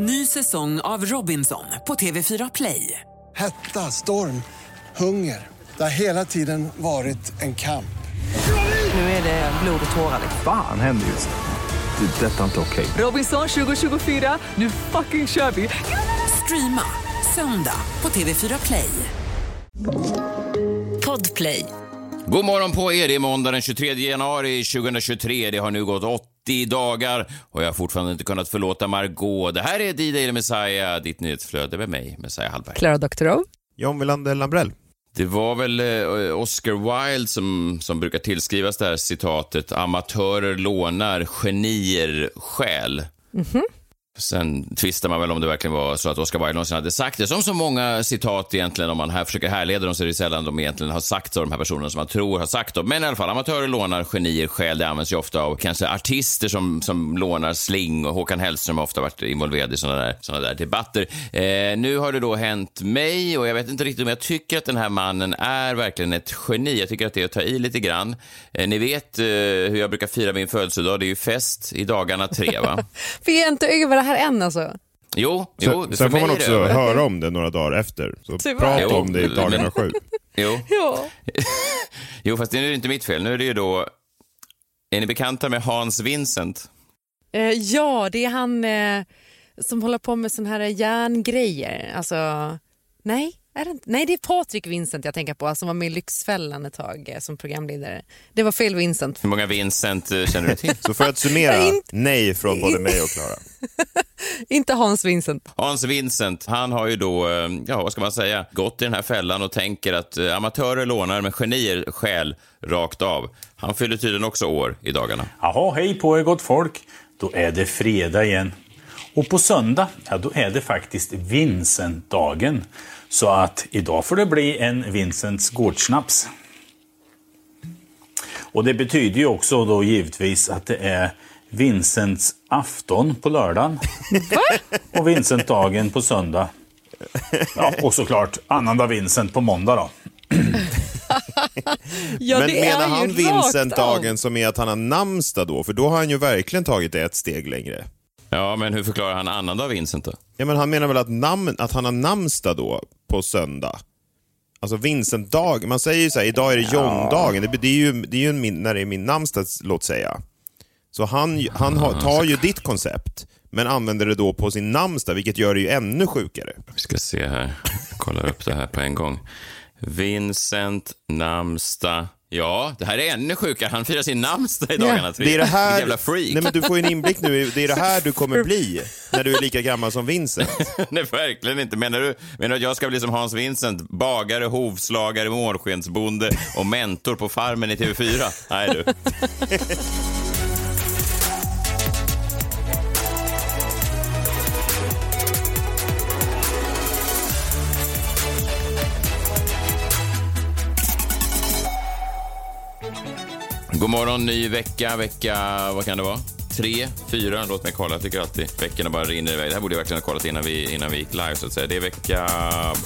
Ny säsong av Robinson på TV4 Play. Hetta, storm, hunger. Det har hela tiden varit en kamp. Nu är det blod och tårar. Fan händer just nu. Det. är Detta är inte okej. Robinson 2024, nu fucking kör vi! Streama söndag på TV4 Play. Podplay. God morgon på er. Det är måndag den 23 januari 2023. Det har nu gått 80 dagar och jag har fortfarande inte kunnat förlåta Margot. Det här är D-Daily Messiah, ditt nyhetsflöde med mig, Messiah Hallberg. Clara Doctorow. John Wilander Lambrell. Det var väl eh, Oscar Wilde som, som brukar tillskrivas det här citatet amatörer lånar, genier stjäl. Sen tvistar man väl om det verkligen var så att Oscar Wilde någonsin hade sagt det. Som så många citat egentligen, om man här försöker härleda dem så är det sällan de egentligen har sagt av de här personerna som man tror har sagt dem. Men i alla fall, amatörer lånar, genier själv. Det används ju ofta av kanske artister som, som lånar sling och Håkan Hellström har ofta varit involverad i sådana där, såna där debatter. Eh, nu har det då hänt mig och jag vet inte riktigt om jag tycker att den här mannen är verkligen ett geni. Jag tycker att det är att ta i lite grann. Eh, ni vet eh, hur jag brukar fira min födelsedag. Det är ju fest i dagarna tre, va? Vi är inte över det här än alltså. Jo, jo Sen, för sen får man det också över. höra om det några dagar efter. Så Tyvärr. prata Jo, om det i dagarna sju. Jo. Ja. jo, fast det är inte mitt fel. Nu är det ju då... Är ni bekanta med Hans Vincent? Eh, ja, det är han eh, som håller på med sån här järngrejer. Alltså, nej, är det inte? Nej, det är Patrik Vincent jag tänker på, som var med i Lyxfällan ett tag eh, som programledare. Det var fel Vincent. Hur många Vincent eh, känner du till? Så för att summera, Nej, inte- nej från både mig och Klara. Inte Hans Vincent. Hans Vincent, han har ju då, eh, ja vad ska man säga, gått i den här fällan och tänker att amatörer lånar men genier stjäl rakt av. Han fyller tydligen också år i dagarna. Jaha, hej på er gott folk. Då är det fredag igen. Och på söndag, ja då är det faktiskt Vincentdagen. Så att idag får det bli en Vincents gårdsnaps. Och det betyder ju också då givetvis att det är Vincents afton på lördagen. och Vincentdagen på söndag. Ja, och såklart annandag Vincent på måndag då. Ja, Men menar han Vincent-dagen som är att han har namnsdag då? För då har han ju verkligen tagit det ett steg längre. Ja, men hur förklarar han annandag Vincent då? Ja, men han menar väl att, namn, att han har namnsdag då på söndag? Alltså Vincent-dag, man säger ju så här, idag är det John-dagen. Det, det är ju, det är ju min, när det är min namnsdag, låt säga. Så han, han har, tar ju ditt koncept, men använder det då på sin namnsdag, vilket gör det ju ännu sjukare. Vi ska se här, jag kollar upp det här på en gång. Vincent, namnsdag. Ja, det här är ännu sjukare. Han firar sin namnsdag i dagarna tre. Det är det här, jävla freak. nej, men du får en inblick nu, det är det här du kommer bli när du är lika gammal som Vincent. Nej, verkligen inte. Menar du, menar du att jag ska bli som Hans Vincent? Bagare, hovslagare, månskensbonde och mentor på farmen i TV4? Nej du. God morgon, ny vecka. Vecka, vad kan det vara? Tre, fyra, låt mig kolla. Jag tycker alltid veckorna bara rinner iväg. Det här borde jag verkligen ha kollat innan vi, innan vi gick live så att säga. Det är vecka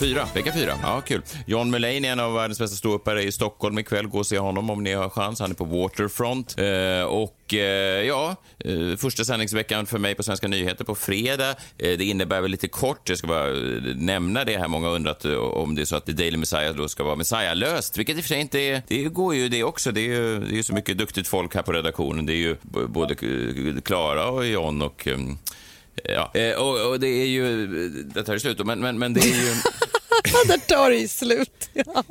fyra. Vecka fyra, ja kul. John Mulaney, en av världens bästa ståuppare i Stockholm ikväll. Gå och se honom om ni har chans. Han är på Waterfront. Eh, och eh, ja, eh, första sändningsveckan för mig på Svenska nyheter på fredag. Eh, det innebär väl lite kort, jag ska bara eh, nämna det här. Många har undrat eh, om det är så att The Daily Messiah då ska vara Messiah-löst, vilket i och för sig inte är. Det går ju det också. Det är ju, det är så mycket duktigt folk här på redaktionen. Det är ju både eh, Klara och John och ehm, Ja, eh, och, och det är ju, det tar ju slut då, men, men, men det är ju, Där tar det ju slut. Ja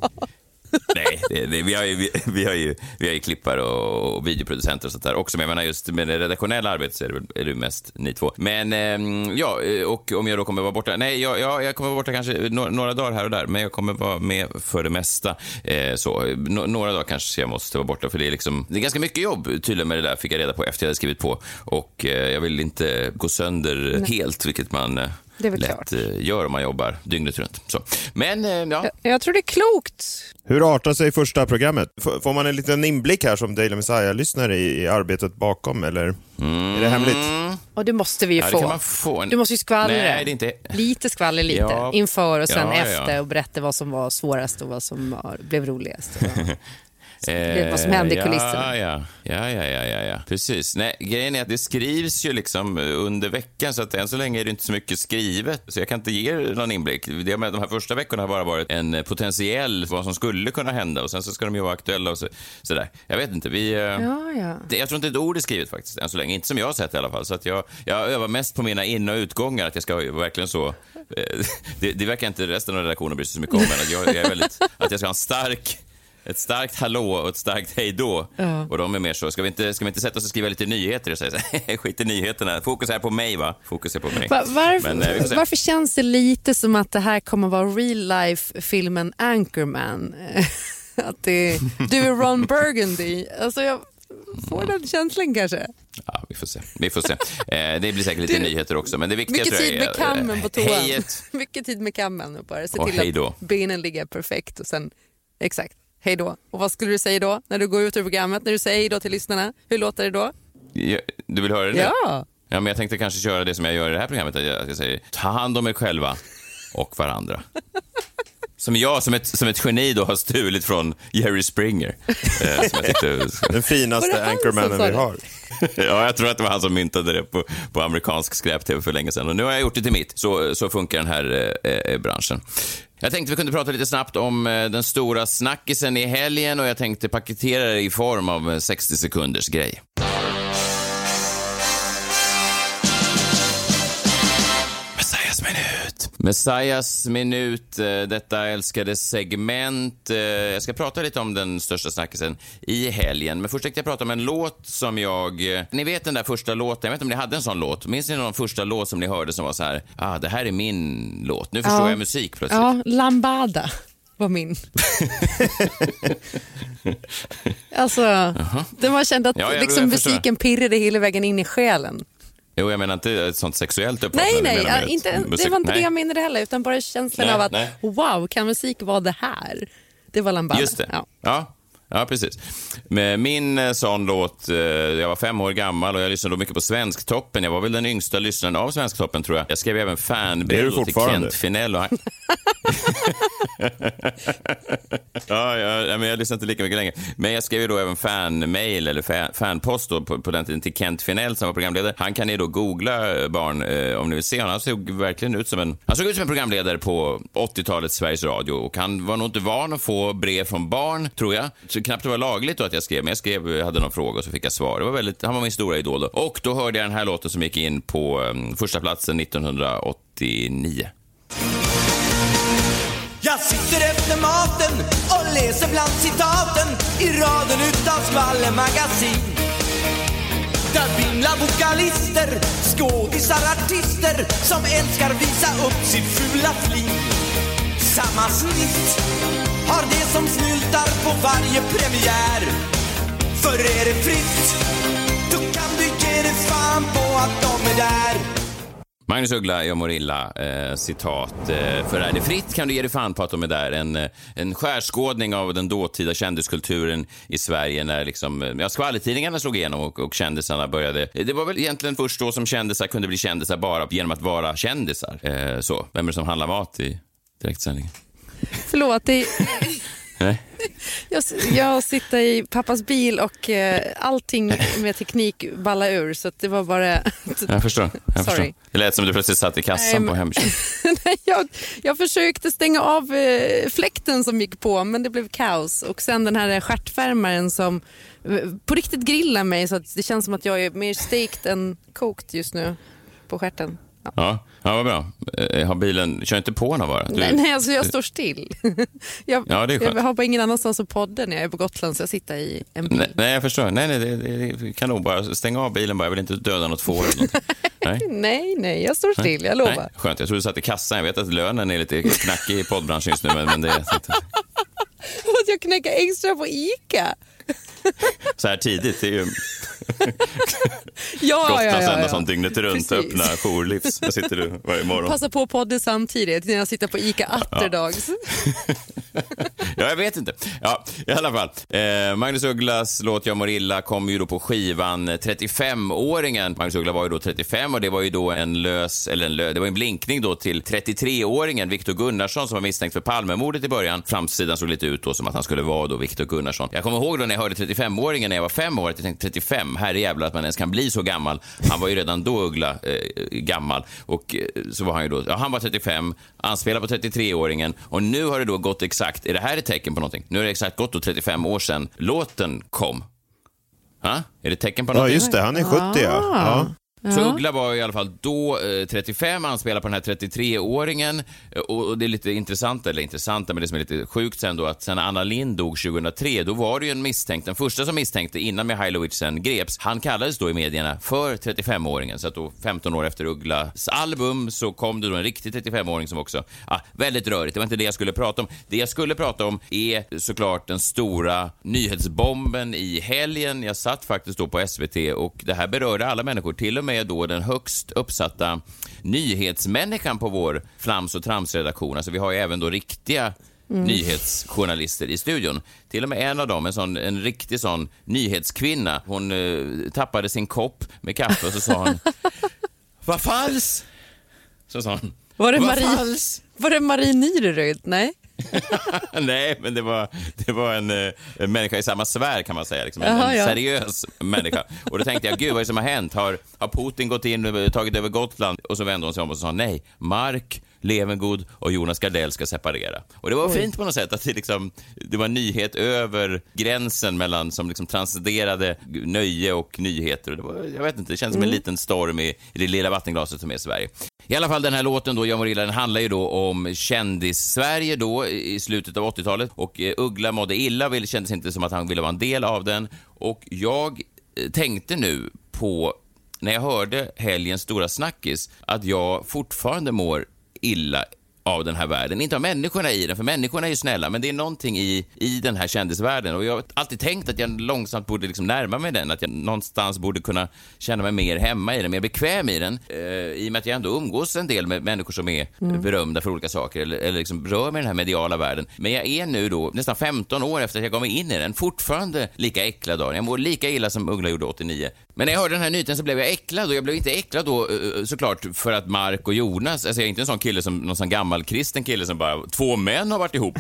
nej, det, det, vi, har ju, vi, vi, har ju, vi har ju klippare och, och videoproducenter och sånt där också, men jag menar just med det redaktionella arbetet så är det, väl- är det mest ni två. Men ehm, ja, eh, och om jag då kommer vara borta, nej, jag, jag, jag kommer vara borta kanske några, några dagar här och där, men jag kommer vara med för det mesta. Eh, så, Nå- några dagar kanske jag måste vara borta, för det är liksom, det är ganska mycket jobb tydligen med det där, fick jag reda på efter jag hade skrivit på. Och eh, jag vill inte gå sönder helt, vilket man eh, Det är väl lätt klart. eh, gör om man jobbar dygnet runt. Så. Men eh, ja, Jag, jag tror det är klokt. Hur artar sig första programmet? F- Får man en liten inblick här som Daily Messiah-lyssnare i, i arbetet bakom, eller är det hemligt? Och det måste vi ju Ja, få. få. En- Du måste ju skvallra. Nej, det är inte... Lite skvaller lite Ja. inför och sen ja. efter och berätta vad som var svårast och vad som var, blev roligast. vet vad som hände i Eh, kulisserna. Ja, ja, ja, ja, ja, ja, precis. Nej, grejen är att det skrivs ju liksom under veckan, så att än så länge är det inte så mycket skrivet, så jag kan inte ge er någon inblick. Det med de här första veckorna har bara varit en potentiell, vad som skulle kunna hända, och sen så ska de ju vara aktuella och så, sådär. Jag vet inte, vi... eh, Ja, ja. det, jag tror inte ett ord är skrivet faktiskt, än så länge. Inte som jag har sett i alla fall. Så att jag, jag övar mest på mina in och utgångar, att jag ska verkligen så... eh, Det, det verkar inte resten av redaktionen bry sig så mycket om, men att jag, jag är väldigt... Att jag ska ha en stark... Ett starkt hallå och ett starkt hejdå. Och de är mer så, ska vi, inte, ska vi inte sätta oss och skriva lite nyheter och säga skit i nyheterna, fokus här på mig va? Fokus är på mig. Va- varför, Men, eh, varför känns det lite som att det här kommer vara real life-filmen Anchorman? att det, du är Ron Burgundy. Alltså jag får den känslan kanske. Ja, vi får se. Vi får se. Eh, det blir säkert lite Du- nyheter också, men det viktiga Mycket tror jag tid med kammen på eh, toan. Hejet. Mycket tid med kammen och bara se Och till att benen ligger perfekt och sen exakt. Hej då. Och vad skulle du säga då när du går ut ur programmet? När du säger hej då till lyssnarna? Hur låter det då? Ja, Du vill höra det? Ja. Ja, men jag tänkte kanske köra det som jag gör i det här programmet. Att jag, säger ta hand om er själva och varandra. Som jag som ett, som ett geni då har stulit från Jerry Springer. Eh, som jag tyckte, Den finaste sa vi har. ja, jag tror att det var han som myntade det på, på amerikansk skräp-tv för länge sedan. Och nu har jag gjort det till mitt. Så, så funkar den här eh, eh branschen. Jag tänkte vi kunde prata lite snabbt om eh, den stora snackisen i helgen och jag tänkte paketera det i form av eh, en 60 sekunders grej. Messias minut, eh, detta älskade segment. Eh, Jag ska prata lite om den största snackisen i helgen. Men först tänkte jag prata om en låt som jag... eh, Ni vet den där första låten, jag vet inte om ni hade en sån låt. Minns ni någon första låt som ni hörde som var så här, ah, det här är min låt. Nu förstår Ja. jag musik plötsligt. Ja, Lambada var min. alltså, det man kände att Ja, liksom, musiken pirrade hela vägen in i själen. Jo, jag menar inte ett sånt sexuellt Nej, uppvaknande. nej, med ett inte, det var inte nej. det jag menade heller, utan bara känslan Nej, av att nej. wow, kan musik vara det här? Det var Lambada. Just det. Ja. Ja. Ja, precis. Min eh, sån låt, eh, jag var fem år gammal och jag lyssnade då mycket på Svensktoppen. Jag var väl den yngsta lyssnaren av Svensktoppen tror jag. Jag skrev även fanbrev till. Kent Finell. Och han... ja, ja, ja, men jag lyssnade inte lika mycket längre. Men jag skrev ju då även fanmail eller fa- fanpost då på, på den tiden till Kent Finell som var programledare. Han kan ni då googla eh, barn om ni vill se honom. Han såg verkligen ut som en, han såg ut som en programledare på 80-talets Sveriges Radio och han var nog inte van att få brev från barn, tror jag. Så knappt det var lagligt då att jag skrev, men jag skrev, hade någon fråga och så fick jag svar. Det var väldigt, han var min stora idol då. Och då hörde jag den här låten som gick in på um, första platsen 1989. Jag sitter efter maten och läser bland citaten i raden utav skvallermagasin. Där vimlar vokalister, skådisar, artister som älskar visa upp sitt fula flin. Samma snitt har det som snyltar på varje premiär. För är det fritt, då kan du ge dig fan på att de är där. Magnus Uggla, jag mår illa, eh, citat. Eh, för är det fritt kan du ge dig fan på att de är där. En, eh, en skärskådning av den dåtida kändiskulturen i Sverige när liksom, eh, ja, skvallertidningarna slog igenom och, och kändisarna började. Eh, det var väl egentligen först då som kändisar kunde bli kändisar bara genom att vara kändisar. Eh, så. Vem är det som handlar mat i direktsändning? Förlåt, det, Nej? jag, jag sitter i pappas bil och eh, allting med teknik ballar ur så det var bara... Jag förstår. Jag Sorry. förstår. Det lät som du plötsligt satt i kassan Nej, på Hemköp. Jag, jag försökte stänga av eh, fläkten som gick på men det blev kaos. Och sen den här stjärtvärmaren som eh, på riktigt grillar mig så det känns som att jag är mer stekt än kokt just nu på stjärten. Ja. Ja, ja vad bra. Eh, Har bilen, kör inte på någon bara. Du- Nej, nej, alltså jag står still. jag, Ja, det är skönt. jag har bara ingen annanstans att podda när jag är på Gotland så jag sitter i en bil. Nej, nej, jag förstår. Nej, nej, det, det, det kan nog bara stänga av bilen bara. Jag vill inte döda något får eller. Nej. Nej, nej, jag står still, jag lovar. Nej, skönt. Jag trodde du satt i kassan. Jag vet att lönen är lite knackig i poddbranschen just nu, men, men det att jag knäcker extra på ICA. så här tidigt. Det är ju Ja, Gotlands ja, ja, enda ja. sån dygnet runt Precis. öppna jourlivs. Där sitter du varje morgon. Passa på podda samtidigt när jag sitter på ICA Atterdags. Ja, jag vet inte. Ja, i alla fall. Eh, Magnus Ugglas låt Jag mår illa kom ju då på skivan 35-åringen. Magnus Uggla var ju då 35 och det var ju då en lös, eller en lö, det var en blinkning då till 33-åringen Viktor Gunnarsson som var misstänkt för Palmemordet i början. Framsidan såg lite ut då som att han skulle vara då Viktor Gunnarsson. Jag kommer ihåg då när jag hörde 35-åringen när jag var fem år, att jag tänkte 35, herrejävlar att man ens kan bli så gammal. Han var ju redan då Uggla eh, gammal och eh, så var han ju då, ja, han var 35, anspelar på 33-åringen och nu har det då gått exakt, är det här ett tecken på någonting? Nu har det exakt gått då 35 år sedan låten kom. Ha? Är det tecken på Ja, någonting? just det. Han är 70, ja. ja. Så Uggla var i alla fall då eh, 35, anspelar på den här 33-åringen. Eh, och, och det är lite intressant, eller intressant, men det som är lite sjukt sen då, att sen Anna Lind dog 2003, då var det ju en misstänkt, den första som misstänkte innan Mihailovic sen greps, han kallades då i medierna för 35-åringen. Så att då 15 år efter Ugglas album så kom det då en riktig 35-åring som också, ah, väldigt rörigt. Det var inte det jag skulle prata om. Det jag skulle prata om är såklart den stora nyhetsbomben i helgen. Jag satt faktiskt då på SVT och det här berörde alla människor, till och med då den högst uppsatta nyhetsmänniskan på vår flams och tramsredaktion. Alltså vi har ju även då riktiga nyhetsjournalister i studion. Till och med en av dem, en, sån, en riktig sån nyhetskvinna, hon eh, tappade sin kopp med kaffe och så sa hon Vad falskt! Så sa hon. Var det "Vad Marie, falskt!" var det Marie Nyrud? Nej? Nej, men det var, det var en, eh, en människa i samma sfär kan man säga. Liksom. En, Jaha, en ja. seriös människa. Och då tänkte jag, gud vad är det som har hänt? Har, har Putin gått in och tagit över Gotland? Och så vände hon sig om och sa nej, Mark Levengood och Jonas Gardell ska separera. Och det var fint på något sätt att det, liksom, det var en nyhet över gränsen mellan, som liksom transcenderade nöje och nyheter. Och Det var, jag vet inte, det känns som en liten storm i, i det lilla vattenglaset som är Sverige. I alla fall den här låten då, Jag mår illa, den handlar ju då om kändis-Sverige då i slutet av 80-talet och eh, Uggla mådde illa, vill- kändes inte som att han ville vara en del av den och jag eh, tänkte nu på när jag hörde helgens stora snackis att jag fortfarande mår illa av den här världen. Inte av människorna i den, för människorna är ju snälla, men det är någonting i, i den här kändisvärlden. Och jag har alltid tänkt att jag långsamt borde liksom närma mig den, att jag någonstans borde kunna känna mig mer hemma i den, mer bekväm i den. Eh, I och med att jag ändå umgås en del med människor som är berömda för olika saker, eller, eller liksom rör mig i den här mediala världen. Men jag är nu då, nästan 15 år efter att jag gav mig in i den, fortfarande lika äcklad av den. Jag mår lika illa som Uggla gjorde 89. Men när jag hörde den här nyheten så blev jag äcklad och jag blev inte äcklad då eh, såklart för att Mark och Jonas, alltså jag är inte en sån kille som någon sån gammal gammal kristen kille som bara, två män har varit ihop.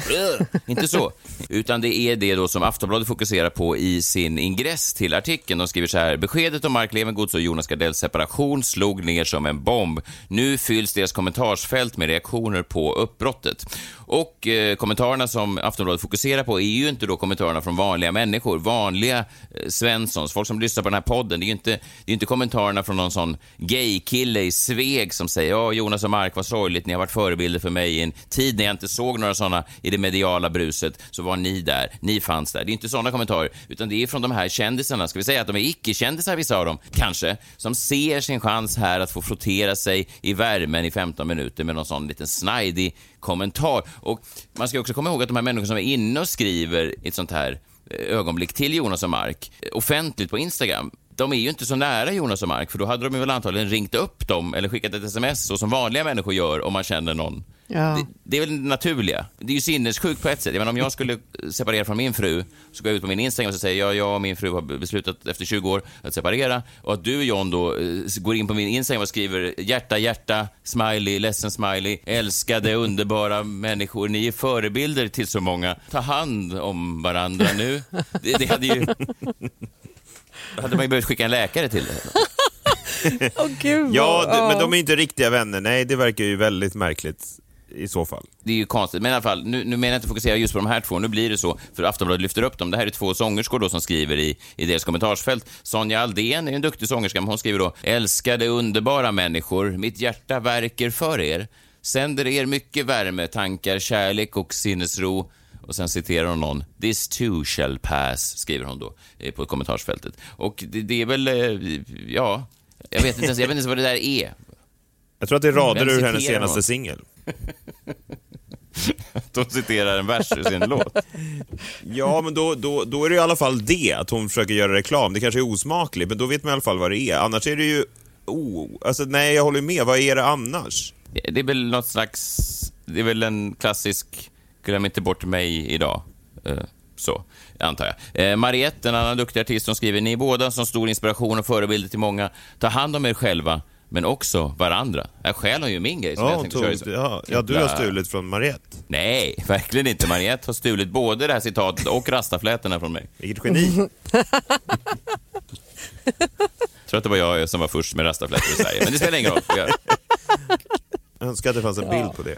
Inte så. Utan det är det då som Aftonbladet fokuserar på i sin ingress till artikeln. De skriver så här, beskedet om Mark Levengoods och Jonas Gardells separation slog ner som en bomb. Nu fylls deras kommentarsfält med reaktioner på uppbrottet. Och eh, kommentarerna som Aftonbladet fokuserar på är ju inte då kommentarerna från vanliga människor, vanliga eh, Svenssons, folk som lyssnar på den här podden. Det är ju inte, det är inte kommentarerna från någon sån gaykille i Sveg som säger ja, Jonas och Mark, vad sorgligt, ni har varit förebilder för mig i en tid när jag inte såg några såna i det mediala bruset, så var ni där, ni fanns där. Det är inte såna kommentarer, utan det är från de här kändisarna, ska vi säga att de är icke-kändisar, vissa av dem, kanske, som ser sin chans här att få frottera sig i värmen i 15 minuter med någon sån liten snajdig kommentar. Och man ska också komma ihåg att de här människorna som är inne och skriver i ett sånt här eh, ögonblick till Jonas och Mark eh, offentligt på Instagram, de är ju inte så nära Jonas och Mark, för då hade de väl antagligen ringt upp dem eller skickat ett sms så som vanliga människor gör om man känner någon. Ja. Det, det är väl det naturliga. Det är ju sinnessjukt på ett sätt. Jag menar, om jag skulle separera från min fru, så går jag ut på min Instagram och så säger jag, jag och min fru har beslutat efter 20 år att separera. Och att du, John, då eh, går in på min Instagram och skriver hjärta, hjärta, smiley, ledsen smiley, älskade, underbara människor. Ni är förebilder till så många. Ta hand om varandra nu. Det, det hade ju... Då hade man ju behövt skicka en läkare till det. Gud. Ja, vad- d- men de är inte riktiga vänner. Nej, det verkar ju väldigt märkligt i så fall. Det är ju konstigt, men i alla fall, nu, nu menar jag inte fokusera just på de här två, nu blir det så, för Aftonbladet lyfter upp dem. Det här är två sångerskor då som skriver i, i deras kommentarsfält. Sonja Aldén är en duktig sångerska, men hon skriver då “Älskade underbara människor, mitt hjärta verkar för er. Sänder er mycket värme, tankar, kärlek och sinnesro.” Och sen citerar hon någon. “This too shall pass”, skriver hon då eh, på kommentarsfältet. Och det, det är väl, eh, ja, jag vet inte ens, jag vet inte ens vad det där är. Jag tror att det är rader Vem ur hennes senaste singel. De citerar en vers ur sin låt. Ja, men då, då, då är det i alla fall det, att hon försöker göra reklam. Det kanske är osmakligt, men då vet man i alla fall vad det är. Annars är det ju... Oh, alltså nej, jag håller med. Vad är det annars? Det är väl något slags... Det är väl en klassisk Glöm inte bort mig idag. Eh, så, antar jag. Eh, Mariette, en annan duktig artist, som skriver Ni är båda som stor inspiration och förebilder till många. Ta hand om er själva, men också varandra. Jag stjäl hon ju min grej. Som Ja, jag tänkte köra tog, så- ja, ja, du har stulit från Mariette. Nej, verkligen inte. Mariette har stulit både det här citatet och rastaflätorna från mig. Vilket geni. Jag tror att det var jag som var först med rastaflätor i Sverige, men det spelar ingen roll. Önskar att det fanns en bild på det.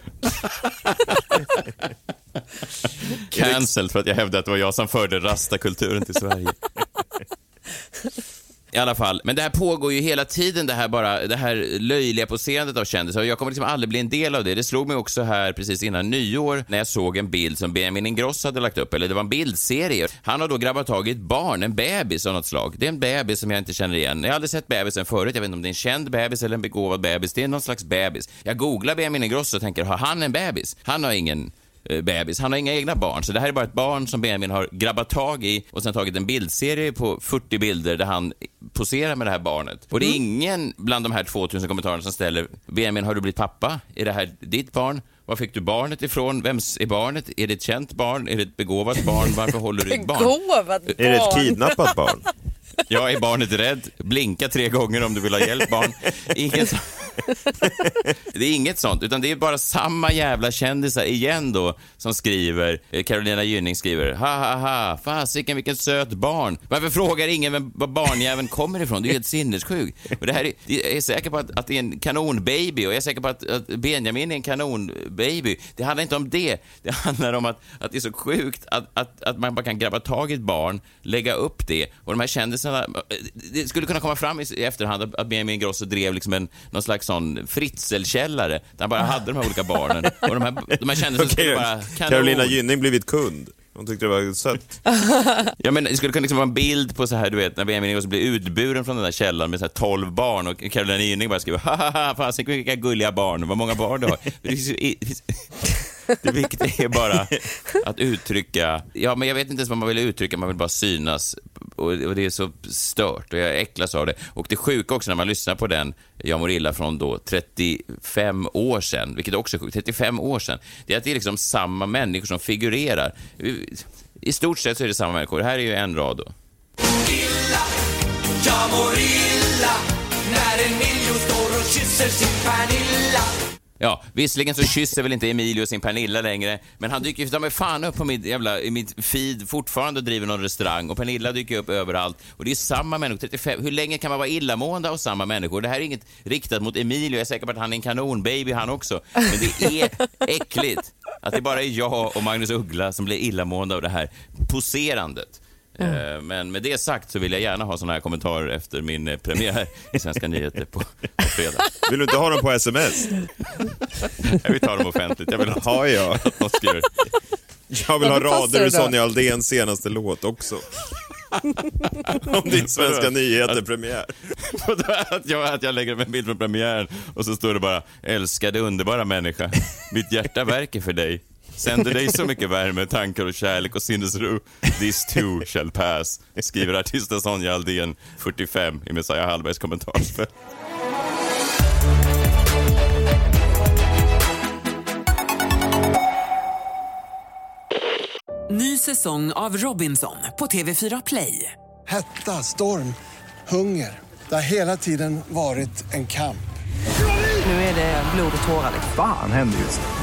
Cancelled för att jag hävdade att det var jag som förde rastakulturen till Sverige. I alla fall, men det här pågår ju hela tiden, det här, bara, det här löjliga poserandet av kändisar. Och Jag kommer liksom aldrig bli en del av det. Det slog mig också här precis innan nyår när jag såg en bild som Benjamin Ingrosso hade lagt upp, eller det var en bildserie. Han har då grabbat tag i ett barn, en bebis av något slag. Det är en bebis som jag inte känner igen. Jag har aldrig sett bebisen förut. Jag vet inte om det är en känd bebis eller en begåvad bebis. Det är någon slags bebis. Jag googlar Benjamin Ingrosso och tänker, har han en bebis? Han har ingen bebis. Han har inga egna barn, så det här är bara ett barn som Benjamin har grabbat tag i och sen tagit en bildserie på 40 bilder där han poserar med det här barnet. Och det är ingen bland de här 2000 kommentarerna som ställer Benjamin, har du blivit pappa? Är det här ditt barn? Var fick du barnet ifrån? Vems är barnet? Är det ett känt barn? Är det ett begåvat barn? Varför håller du ett barn? Begåvat Är det ett barn. kidnappat barn? Ja, är barnet rädd? Blinka tre gånger om du vill ha hjälp, barn. Inget så... Det är inget sånt, utan det är bara samma jävla kändisar igen då som skriver, eh, Carolina Gynning skriver, ha ha ha, fasiken vilket söt barn. Varför frågar ingen var barnjäveln kommer ifrån? Det är ju helt sinnessjukt. Och det här är, jag är säker på att, att det är en kanonbaby och jag är säker på att, att Benjamin är en kanonbaby. Det handlar inte om det. Det handlar om att, att det är så sjukt att, att, att man bara kan grabba tag i ett barn, lägga upp det och de här kändisarna, eh, det skulle kunna komma fram i, i efterhand att, Benjamin Ingrosso drev liksom en, någon slags sån fritzelkällare där han bara hade de här olika barnen och de här, de här kändisarna skulle bara, kanon. Carolina Gynning blivit kund. Hon tyckte det var sött. Ja, men det skulle kunna liksom vara en bild på så här, du vet, när Benjamin Ingrosso blir utburen från den där källaren med så här 12 barn och Carolina Gynning bara skriver ha ha ha, fasiken vilka gulliga barn, vad många barn du har. Det viktiga är bara att uttrycka, ja men jag vet inte ens vad man vill uttrycka, man vill bara synas och, och det är så stört och jag äcklas av det. Och det sjuka också när man lyssnar på den, Jag mår illa från då 35 år sedan, vilket också är sjukt, 35 år sedan, det är att det är liksom samma människor som figurerar. I stort sett så är det samma människor. Det här är ju en rad då. Jag mår illa när en miljon står och kysser sin Pernilla Ja, visserligen så kysser väl inte Emilio sin Pernilla längre, men han dyker ju ta mig fan upp på mitt jävla, i mitt feed fortfarande och driver någon restaurang och Pernilla dyker upp överallt. Och det är samma människor, 35, hur länge kan man vara illamående av samma människor? Det här är inget riktat mot Emilio, jag är säker på att han är en kanonbaby han också. Men det är äckligt att det bara är jag och Magnus Uggla som blir illamående av det här poserandet. Eh, Men med det sagt så vill jag gärna ha såna här kommentarer efter min eh, premiär i Svenska nyheter på, på fredag. Vill du inte ha dem på sms? Jag vill ta dem offentligt. Jag vill ha Ja, att någon skriver. Jag vill ha rader det ur? Sonja Aldéns senaste låt också. Om din Svenska nyheter-premiär. att, jag, att jag lägger upp en bild från premiären och så står det bara älskade underbara människa. Mitt hjärta värker för dig. Sänder dig så mycket värme, tankar och kärlek och sinnesro. This too shall pass. Skriver artisten Sonja Aldén, 45, i Messiah Hallbergs kommentarsfält. Ny säsong av Robinson på TV4 Play. Hetta, storm, hunger. Det har hela tiden varit en kamp. Nu är det blod och tårar. liksom. Fan händer just nu.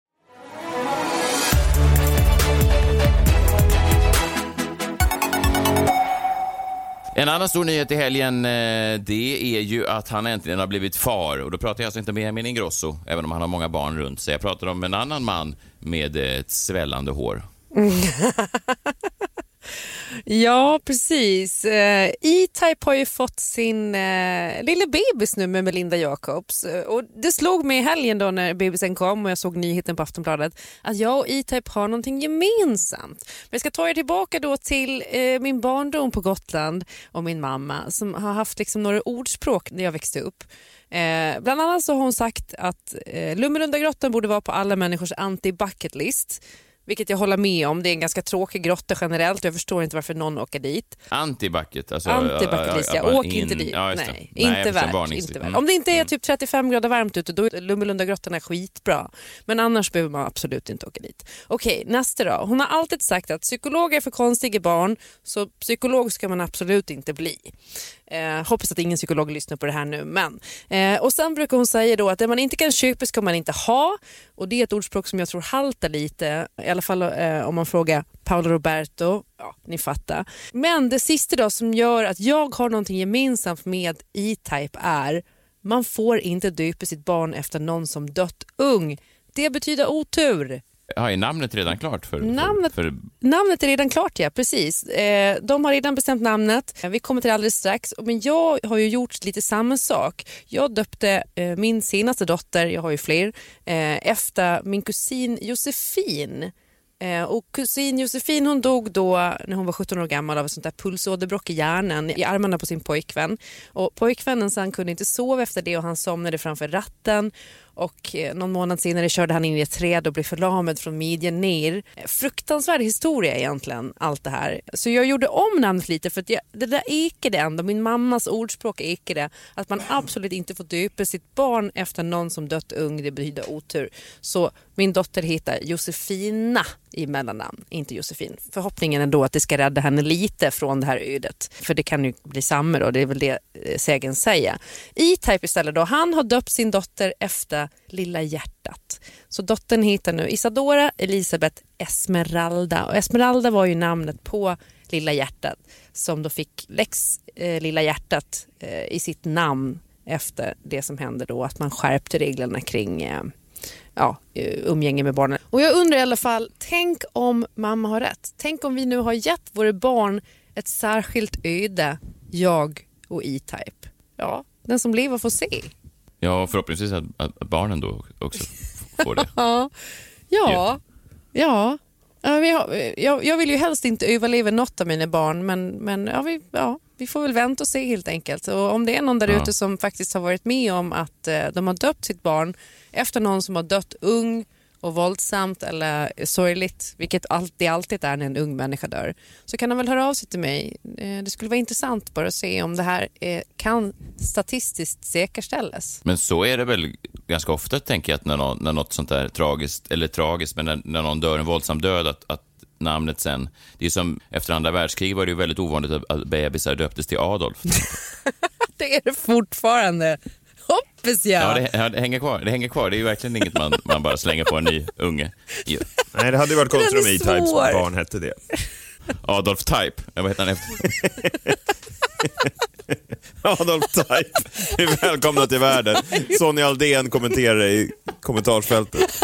En annan stor nyhet i helgen, eh, det är ju att han äntligen har blivit far. Och då pratar jag alltså inte om Benjamin Ingrosso, även om han har många barn runt sig. Jag pratar om en annan man med ett svällande hår. Ja, precis. Eh, E-Type har ju fått sin eh, lilla bebis nu med Melinda Jacobs. Eh, och det slog mig i helgen då när bebisen kom och jag såg nyheten på Aftonbladet att jag och E-Type har någonting gemensamt. Men jag ska ta er tillbaka då till eh, min barndom på Gotland och min mamma som har haft liksom några ordspråk när jag växte upp. Eh, bland annat så har hon sagt att eh, Lummelundagrottan borde vara på alla människors anti-bucket list. Vilket jag håller med om. Det är en ganska tråkig grotta generellt jag förstår inte varför någon åker dit. Anti-bucket. Alltså, Anti-bucket list, ja. bara Åk in- inte dit. Ja. Nej, Nej, inte värt. Inte värt. Mm. Om det inte är typ 35 grader varmt ute då är Lummelundagrottan är skitbra. Men annars behöver man absolut inte åka dit. Okej, nästa då. Hon har alltid sagt att psykologer är för konstiga barn så psykolog ska man absolut inte bli. Eh, hoppas att ingen psykolog lyssnar på det här nu. Men. Eh, och Sen brukar hon säga då att det man inte kan köpa ska man inte ha. Och Det är ett ordspråk som jag tror haltar lite, i alla fall eh, om man frågar Paolo Roberto. Ja, ni fattar. Men det sista då som gör att jag har någonting gemensamt med E-Type är man får inte döpa sitt barn efter någon som dött ung. Det betyder otur. Ja, är namnet redan klart? För, Namnet- för, för, Namnet är redan klart, ja. Precis. Eh, de har redan bestämt namnet. Vi kommer till det alldeles strax. Men jag har ju gjort lite samma sak. Jag döpte eh, min senaste dotter, jag har ju fler, eh, efter min kusin Josefin. Eh, och kusin Josefin hon dog då när hon var 17 år gammal av ett sånt där pulsåderbråck i hjärnan i armarna på sin pojkvän. Och pojkvännen sen kunde inte sova efter det och han somnade framför ratten. Och eh, någon månad senare körde han in i ett träd och blev förlamad från midjan ner. Fruktansvärd historia egentligen, allt det här. Så jag gjorde om namnet lite för att jag, det där ekade ändå. Min mammas ordspråk ekade att man absolut inte får döpa sitt barn efter någon som dött ung. Det betyder otur. Så min dotter heter Josefina i mellannamn, inte Josefin. Förhoppningen är då att det ska rädda henne lite från det här ödet. För det kan ju bli samma då, det är väl det eh, sägen säger. E-Type istället då, han har döpt sin dotter efter Lilla hjärtat. Så dottern heter nu Isadora Elisabeth Esmeralda. Och Esmeralda var ju namnet på Lilla hjärtat som då fick Lex eh, Lilla hjärtat eh, i sitt namn efter det som hände då, att man skärpte reglerna kring eh, ja, eh, umgänge med barnen. Och jag undrar i alla fall, tänk om mamma har rätt. Tänk om vi nu har gett våra barn ett särskilt öde, jag och E-Type. Ja, den som lever får se ja, förhoppningsvis att, att barnen då också får det. Ja, ja, ja. ja vi har, jag, jag vill ju helst inte överleva något av mina barn men, men ja, vi, ja, vi får väl vänta och se helt enkelt. Och om det är någon där Ja. ute som faktiskt har varit med om att eh, de har döpt sitt barn efter någon som har dött ung och våldsamt eller sorgligt, vilket det alltid är när en ung människa dör, så kan de väl höra av sig till mig. Eh, det skulle vara intressant bara att se om det här eh, kan statistiskt säkerställas. Men så är det väl ganska ofta, tänker jag, att när, någon, när något sånt där tragiskt, eller tragiskt, men när, när någon dör en våldsam död, att, att namnet sen... Det är som efter andra världskriget var det ju väldigt ovanligt att, att bebisar döptes till Adolf. Det är det fortfarande. Hoppas jag. Ja, det, ja, det hänger kvar. Det hänger kvar. Det är ju verkligen inget man, man bara slänger på en ny unge. Ja. Nej, det hade ju varit konstigt om E-Types barn hette det. Adolf Type. Ja, vad heter han efter? Adolf Type är välkomna till världen. Sonja Aldén kommenterar i kommentarsfältet.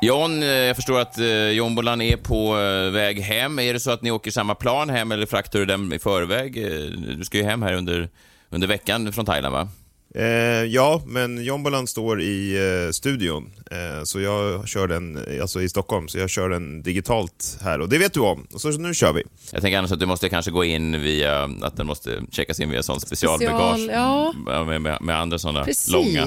John, eh, jag förstår att eh, John jombolan är på eh, väg hem. Är det så att ni åker samma plan hem eller fraktar du den i förväg? Du ska ju hem här under, under veckan från Thailand, va? Eh, ja, men Jombolan står i eh, studion, eh, så jag kör den alltså i Stockholm, så jag kör den digitalt här och det vet du om. Och så nu kör vi. Jag tänker annars att du måste kanske gå in via, att den måste checkas in via sån specialbagage. Special, ja. Med, med, med andra sådana Precis. långa,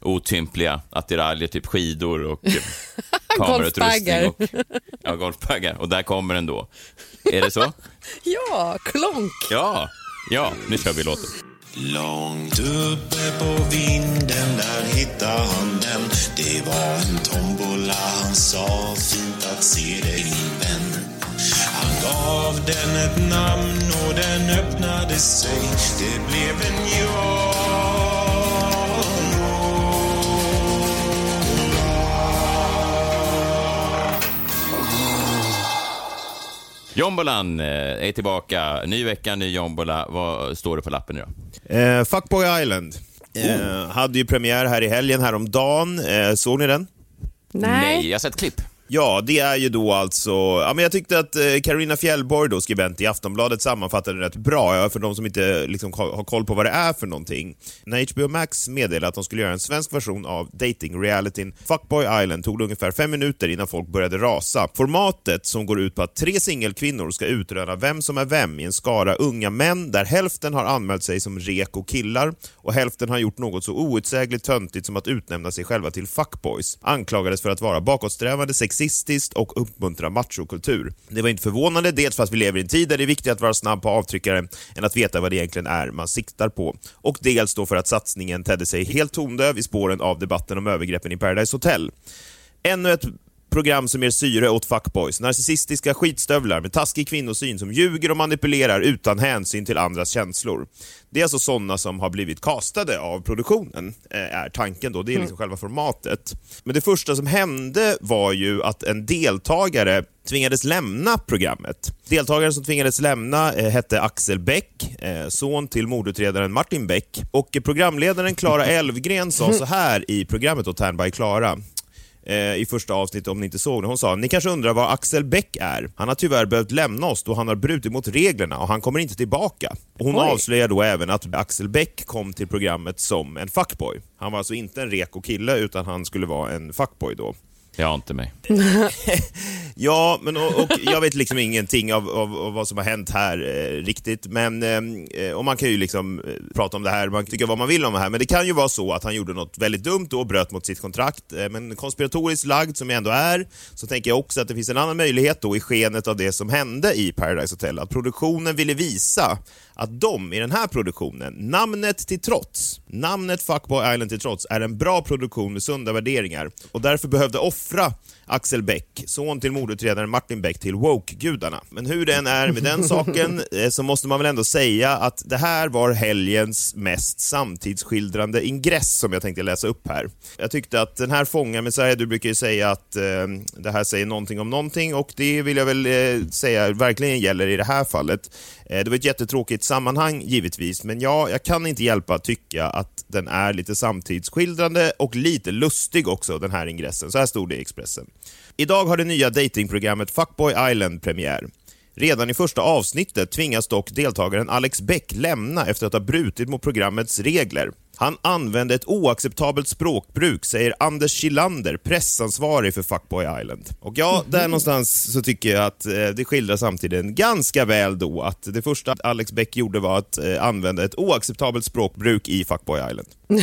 otympliga attiraljer, typ skidor och eh, kamerautrustning. Och, ja, golfbaggar. Och där kommer den då. Är det så? Ja, klonk. Ja, ja, nu kör vi låten. Långt uppe på vinden där hittade han den. Det var en tombola, han sa fint att se dig min vän. Han gav den ett namn och den öppnade sig. Det blev en jag. Jombolan eh, är tillbaka. Ny vecka, ny jombola. Vad står det på lappen nu då? Eh, Fuckboy Island. Eh, hade ju premiär här i helgen häromdagen. Eh, såg ni den? Nej, jag har sett klipp. Ja, det är ju då alltså... Ja, men jag tyckte att eh, Fjällborg, då, skribent i Aftonbladet, sammanfattade det rätt bra. För de som inte liksom, har koll på vad det är för någonting. När HBO Max meddelade att de skulle göra en svensk version av dating-realityn Fuckboy Island tog det ungefär fem minuter innan folk började rasa. Formatet, som går ut på att tre singelkvinnor ska utröna vem som är vem i en skara unga män där hälften har anmält sig som reko killar och hälften har gjort något så outsägligt töntigt som att utnämna sig själva till fuckboys, anklagades för att vara bakåtsträvande, sexistiskt och uppmuntra machokultur. Det var inte förvånande, dels för att vi lever i en tid där det är viktigt att vara snabb på avtryckare än att veta vad det egentligen är man siktar på. Och dels då för att satsningen tedde sig helt tondöv i spåren av debatten om övergreppen i Paradise Hotel. Ännu ett program som ger syre åt fuckboys, narcissistiska skitstövlar med taskig kvinnosyn som ljuger och manipulerar utan hänsyn till andras känslor. Det är alltså sådana som har blivit castade av produktionen, eh, är tanken då. Det är liksom själva formatet. Men det första som hände var ju att en deltagare tvingades lämna programmet. Deltagaren som tvingades lämna eh, hette Axel Bäck, eh, son till mordutredaren Martin Bäck. Och programledaren Klara Elfgren sa så här i programmet Tärn by Klara eh, i första avsnittet om ni inte såg det. Hon sa, ni kanske undrar vad Axel Bäck är. Han har tyvärr behövt lämna oss då han har brutit mot reglerna och han kommer inte tillbaka. Och hon Oj. avslöjar då även att Axel Bäck kom till programmet som en fuckboy. Han var alltså inte en reko kille utan han skulle vara en fuckboy då. Jag har inte mig. Ja, men och, och jag vet liksom ingenting av, av, av vad som har hänt här eh, riktigt. Men, eh, och man kan ju liksom eh, prata om det här, man kan tycka vad man vill om det här, men det kan ju vara så att han gjorde något väldigt dumt och bröt mot sitt kontrakt. Eh, men konspiratoriskt lagd som jag ändå är, så tänker jag också att det finns en annan möjlighet då i skenet av det som hände i Paradise Hotel, att produktionen ville visa att de i den här produktionen, namnet till trots, namnet Fuckboy Island till trots, är en bra produktion med sunda värderingar. Och därför behövde offra Axel Bäck, son till mordutredaren Martin Bäck, till woke-gudarna. Men hur det än är med den saken eh, så måste man väl ändå säga att det här var helgens mest samtidsskildrande ingress som jag tänkte läsa upp här. Jag tyckte att den här fångar Messiah, du brukar ju säga att eh, det här säger någonting om någonting och det vill jag väl eh, säga verkligen gäller i det här fallet. Eh, det var ett jättetråkigt sammanhang givetvis, men ja, jag kan inte hjälpa att tycka att den är lite samtidsskildrande och lite lustig också, den här ingressen. Så här stod det i Expressen. Idag har det nya datingprogrammet Fuckboy Island premiär. Redan i första avsnittet tvingas dock deltagaren Alex Bäck lämna efter att ha brutit mot programmets regler. Han använde ett oacceptabelt språkbruk, säger Anders Kilander, pressansvarig för Fuckboy Island. Och ja, där någonstans så tycker jag att eh, det skildrar samtiden ganska väl då att det första Alex Bäck gjorde var att eh, använda ett oacceptabelt språkbruk i Fuckboy Island.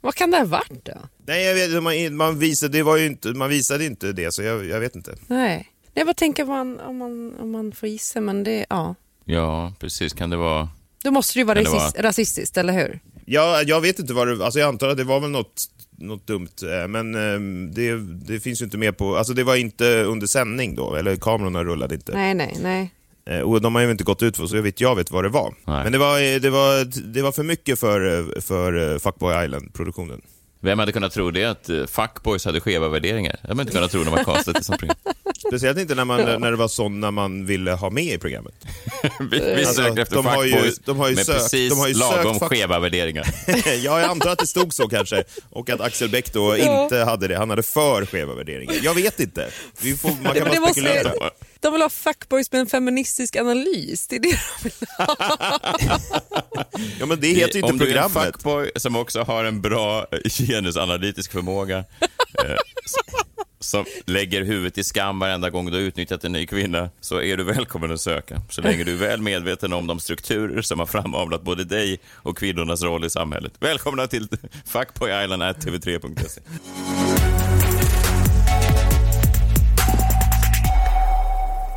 Vad kan det ha varit då? Nej, jag vet, man, man, visade, det var ju inte, man visade inte det, så jag, jag vet inte. Nej. Jag bara tänker om man, om, man, om man får gissa, men det, ja. Ja, precis. Kan det vara... Då måste det ju vara rasist, vara- rasistiskt, eller hur? Ja, jag vet inte vad det, alltså jag antar att det var väl något, något dumt, eh, men eh, det, det finns ju inte med på, alltså det var inte under sändning då, eller kamerorna rullade inte. Nej, nej, nej. Eh, Och de har ju inte gått ut för så jag vet jag vet vad det var. Nej. Men det var, eh, det, var, det var för mycket för, för Fuckboy Island-produktionen. Vem hade kunnat tro det, att eh, fuckboys hade skeva värderingar? Det hade man inte kunnat tro när man castade till sånt program. Speciellt inte när, man, när det var sådana man ville ha med i programmet. Vi, vi Alltså, sökte efter de har ju- fuckboys de har ju med sökt- precis de har ju lagom sökt fuck- skeva värderingar. ja, jag antar att det stod så kanske. Och att Axel Bäck då Ja. inte hade det. Han hade för skeva värderingar. Jag vet inte. Vi får, man kan bara spekulera. De vill ha fuckboys med en feministisk analys. Det är det de vill ha. Ja, men det heter ju inte Om du är en programmet. fuckboy som också har en bra genusanalytisk förmåga, eh, som lägger huvudet i skam varenda gång du har utnyttjat en ny kvinna, så är du välkommen att söka. Så länge du är väl medveten om de strukturer som har framavlat både dig och kvinnornas roll i samhället. Välkomna till fuckboyisland.tv3.se.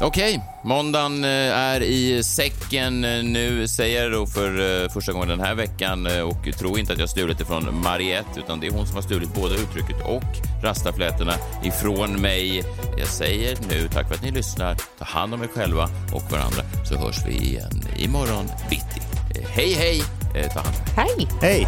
Okej, måndagen eh, är i säcken eh, nu, säger jag då för eh, första gången den här veckan och tro inte att jag stulit det från Mariette, utan det är hon som har stulit både uttrycket och rastaflätorna ifrån mig. Jag säger nu, tack för att ni lyssnar, ta hand om er själva och varandra, så hörs vi igen imorgon bitti. Hej, hej! Ta hand om er. Hej! Hej!